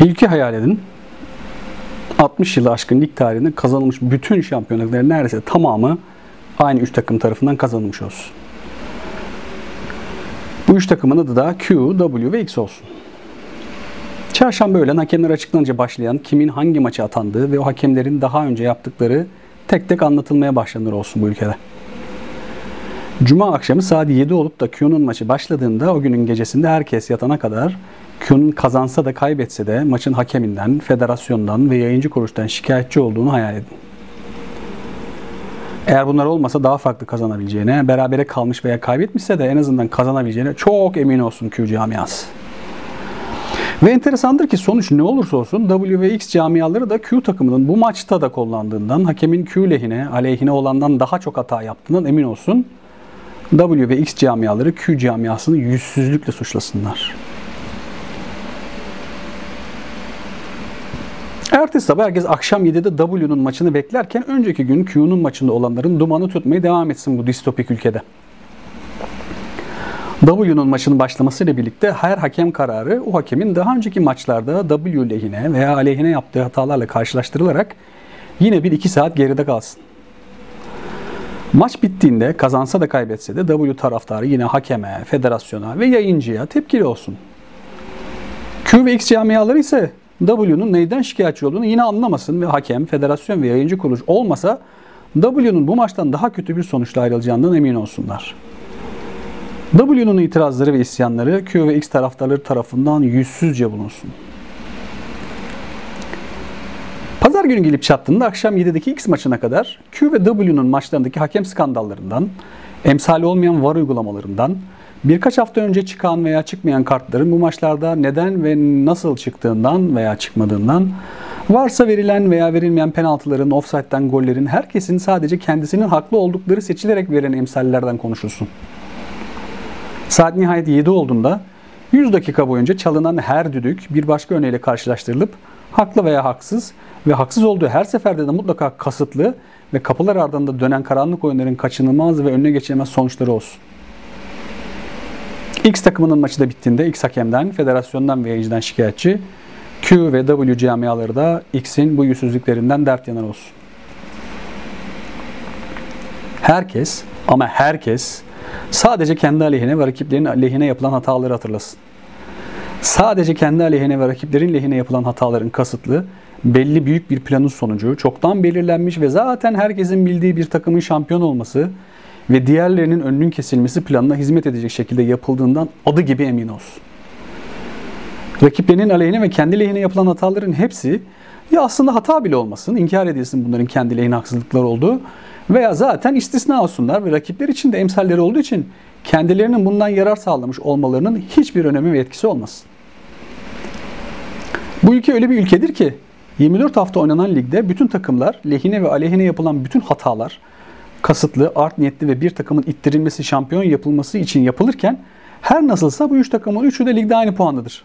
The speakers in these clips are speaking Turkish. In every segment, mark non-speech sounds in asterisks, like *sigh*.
Bir hayal edin. 60 yılı aşkın lig tarihinde kazanılmış bütün şampiyonlukların neredeyse tamamı aynı üç takım tarafından kazanılmış olsun. Bu üç takımın adı da Q, W ve X olsun. Çarşamba öğlen hakemler açıklanınca başlayan kimin hangi maça atandığı ve o hakemlerin daha önce yaptıkları tek tek anlatılmaya başlanır olsun bu ülkede. Cuma akşamı saat 7 olup da Q'nun maçı başladığında o günün gecesinde herkes yatana kadar Q'nun kazansa da kaybetse de maçın hakeminden, federasyondan ve yayıncı kuruluştan şikayetçi olduğunu hayal edin. Eğer bunlar olmasa daha farklı kazanabileceğine, berabere kalmış veya kaybetmişse de en azından kazanabileceğine çok emin olsun Q camiası. Ve enteresandır ki sonuç ne olursa olsun W ve X camiaları da Q takımının bu maçta da kullandığından, hakemin Q lehine, aleyhine olandan daha çok hata yaptığından emin olsun. W ve X camiaları Q camiasını yüzsüzlükle suçlasınlar. Ertesi sabah herkes akşam 7'de W'nun maçını beklerken önceki gün Q'nun maçında olanların dumanı tutmaya devam etsin bu distopik ülkede. W'nun maçının başlamasıyla birlikte her hakem kararı o hakemin daha önceki maçlarda W lehine veya aleyhine yaptığı hatalarla karşılaştırılarak yine bir iki saat geride kalsın. Maç bittiğinde kazansa da kaybetse de W taraftarı yine hakeme, federasyona ve yayıncıya tepkili olsun. Q ve X camiaları ise W'nun neyden şikayetçi olduğunu yine anlamasın ve hakem, federasyon ve yayıncı kuruluş olmasa W'nun bu maçtan daha kötü bir sonuçla ayrılacağından emin olsunlar. W'nun itirazları ve isyanları Q ve X taraftarları tarafından yüzsüzce bulunsun. Pazar günü gelip çattığında akşam 7'deki X maçına kadar Q ve W'nun maçlarındaki hakem skandallarından, emsali olmayan VAR uygulamalarından, birkaç hafta önce çıkan veya çıkmayan kartların bu maçlarda neden ve nasıl çıktığından veya çıkmadığından, varsa verilen veya verilmeyen penaltıların, offside'den gollerin herkesin sadece kendisinin haklı oldukları seçilerek verilen emsallerden konuşulsun. Saat nihayet 7 olduğunda 100 dakika boyunca çalınan her düdük bir başka örneğiyle karşılaştırılıp haklı veya haksız ve haksız olduğu her seferde de mutlaka kasıtlı ve kapılar ardında dönen karanlık oyunların kaçınılmaz ve önüne geçilemez sonuçları olsun. X takımının maçı da bittiğinde X hakemden, federasyondan ve yayıncıdan şikayetçi, Q ve W camiaları da X'in bu yüzsüzlüklerinden dert yanar olsun. Herkes ama herkes sadece kendi aleyhine ve rakiplerin aleyhine yapılan hataları hatırlasın. Sadece kendi aleyhine ve rakiplerin lehine yapılan hataların kasıtlı, belli büyük bir planın sonucu, çoktan belirlenmiş ve zaten herkesin bildiği bir takımın şampiyon olması ve diğerlerinin önünün kesilmesi planına hizmet edecek şekilde yapıldığından adı gibi emin olsun. Rakiplerinin aleyhine ve kendi lehine yapılan hataların hepsi ya aslında hata bile olmasın, inkar edilsin bunların kendi lehine haksızlıklar olduğu veya zaten istisna olsunlar ve rakipler için de emsalleri olduğu için kendilerinin bundan yarar sağlamış olmalarının hiçbir önemi ve etkisi olmasın. Bu ülke öyle bir ülkedir ki 24 hafta oynanan ligde bütün takımlar lehine ve aleyhine yapılan bütün hatalar kasıtlı, art niyetli ve bir takımın ittirilmesi, şampiyon yapılması için yapılırken her nasılsa bu üç takımın üçü de ligde aynı puandadır.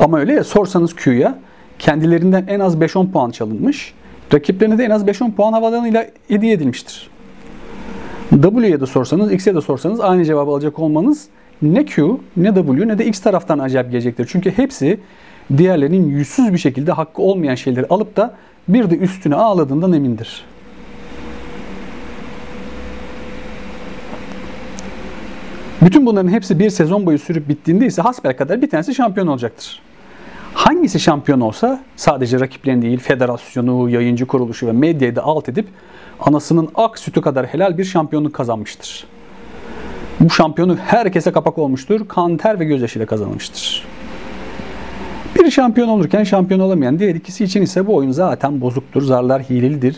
Ama öyle ya sorsanız Q'ya kendilerinden en az 5-10 puan çalınmış, rakiplerine de en az 5-10 puan havalarıyla hediye edilmiştir. W'ye de sorsanız, X'e de sorsanız aynı cevabı alacak olmanız ne Q, ne W, ne de X taraftan acayip gelecektir. Çünkü hepsi diğerlerinin yüzsüz bir şekilde hakkı olmayan şeyleri alıp da bir de üstüne ağladığından emindir. Bütün bunların hepsi bir sezon boyu sürüp bittiğinde ise kadar bir tanesi şampiyon olacaktır. Hangisi şampiyon olsa sadece rakiplerini değil federasyonu, yayıncı kuruluşu ve medyayı da alt edip anasının ak sütü kadar helal bir şampiyonluk kazanmıştır. Bu şampiyonu herkese kapak olmuştur. Kan, ter ve gözyaşıyla kazanılmıştır. Bir şampiyon olurken şampiyon olamayan diğer ikisi için ise bu oyun zaten bozuktur. Zarlar hilelidir.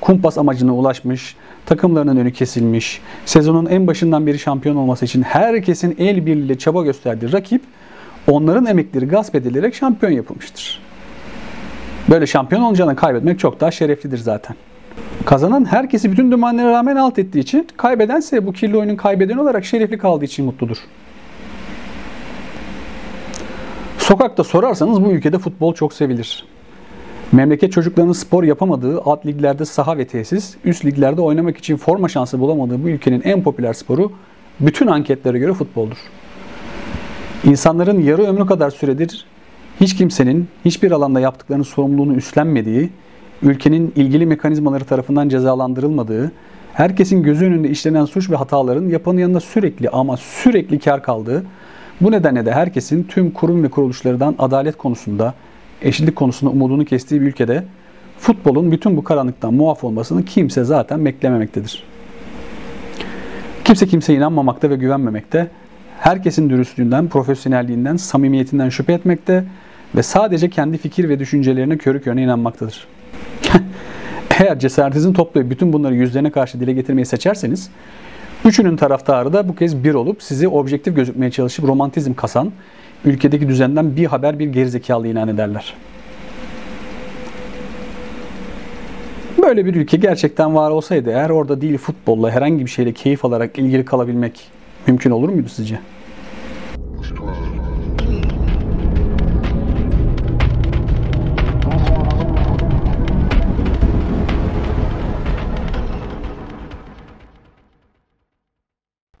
Kumpas amacına ulaşmış, takımlarının önü kesilmiş, sezonun en başından beri şampiyon olması için herkesin el birliğiyle çaba gösterdiği rakip onların emekleri gasp edilerek şampiyon yapılmıştır. Böyle şampiyon olacağını kaybetmek çok daha şereflidir zaten. Kazanan herkesi bütün dümenlere rağmen alt ettiği için, kaybedense bu kirli oyunun kaybedeni olarak şerefli kaldığı için mutludur. Sokakta sorarsanız bu ülkede futbol çok sevilir. Memleket çocuklarının spor yapamadığı, alt liglerde saha ve tesis, üst liglerde oynamak için forma şansı bulamadığı bu ülkenin en popüler sporu bütün anketlere göre futboldur. İnsanların yarı ömrü kadar süredir hiç kimsenin hiçbir alanda yaptıklarının sorumluluğunu üstlenmediği, ülkenin ilgili mekanizmaları tarafından cezalandırılmadığı, herkesin gözü önünde işlenen suç ve hataların yapanın yanında sürekli ama sürekli kar kaldığı, bu nedenle de herkesin tüm kurum ve kuruluşlardan adalet konusunda, eşitlik konusunda umudunu kestiği bir ülkede futbolun bütün bu karanlıktan muaf olmasını kimse zaten beklememektedir. Kimse kimseye inanmamakta ve güvenmemekte, herkesin dürüstlüğünden, profesyonelliğinden, samimiyetinden şüphe etmekte ve sadece kendi fikir ve düşüncelerine körü körüne inanmaktadır. *laughs* Eğer cesaretinizin toplayıp bütün bunları yüzlerine karşı dile getirmeyi seçerseniz, üçünün taraftarı da bu kez bir olup sizi objektif gözükmeye çalışıp romantizm kasan, ülkedeki düzenden bir haber bir gerizekalı ilan ederler. Böyle bir ülke gerçekten var olsaydı eğer orada değil futbolla herhangi bir şeyle keyif alarak ilgili kalabilmek mümkün olur muydu sizce?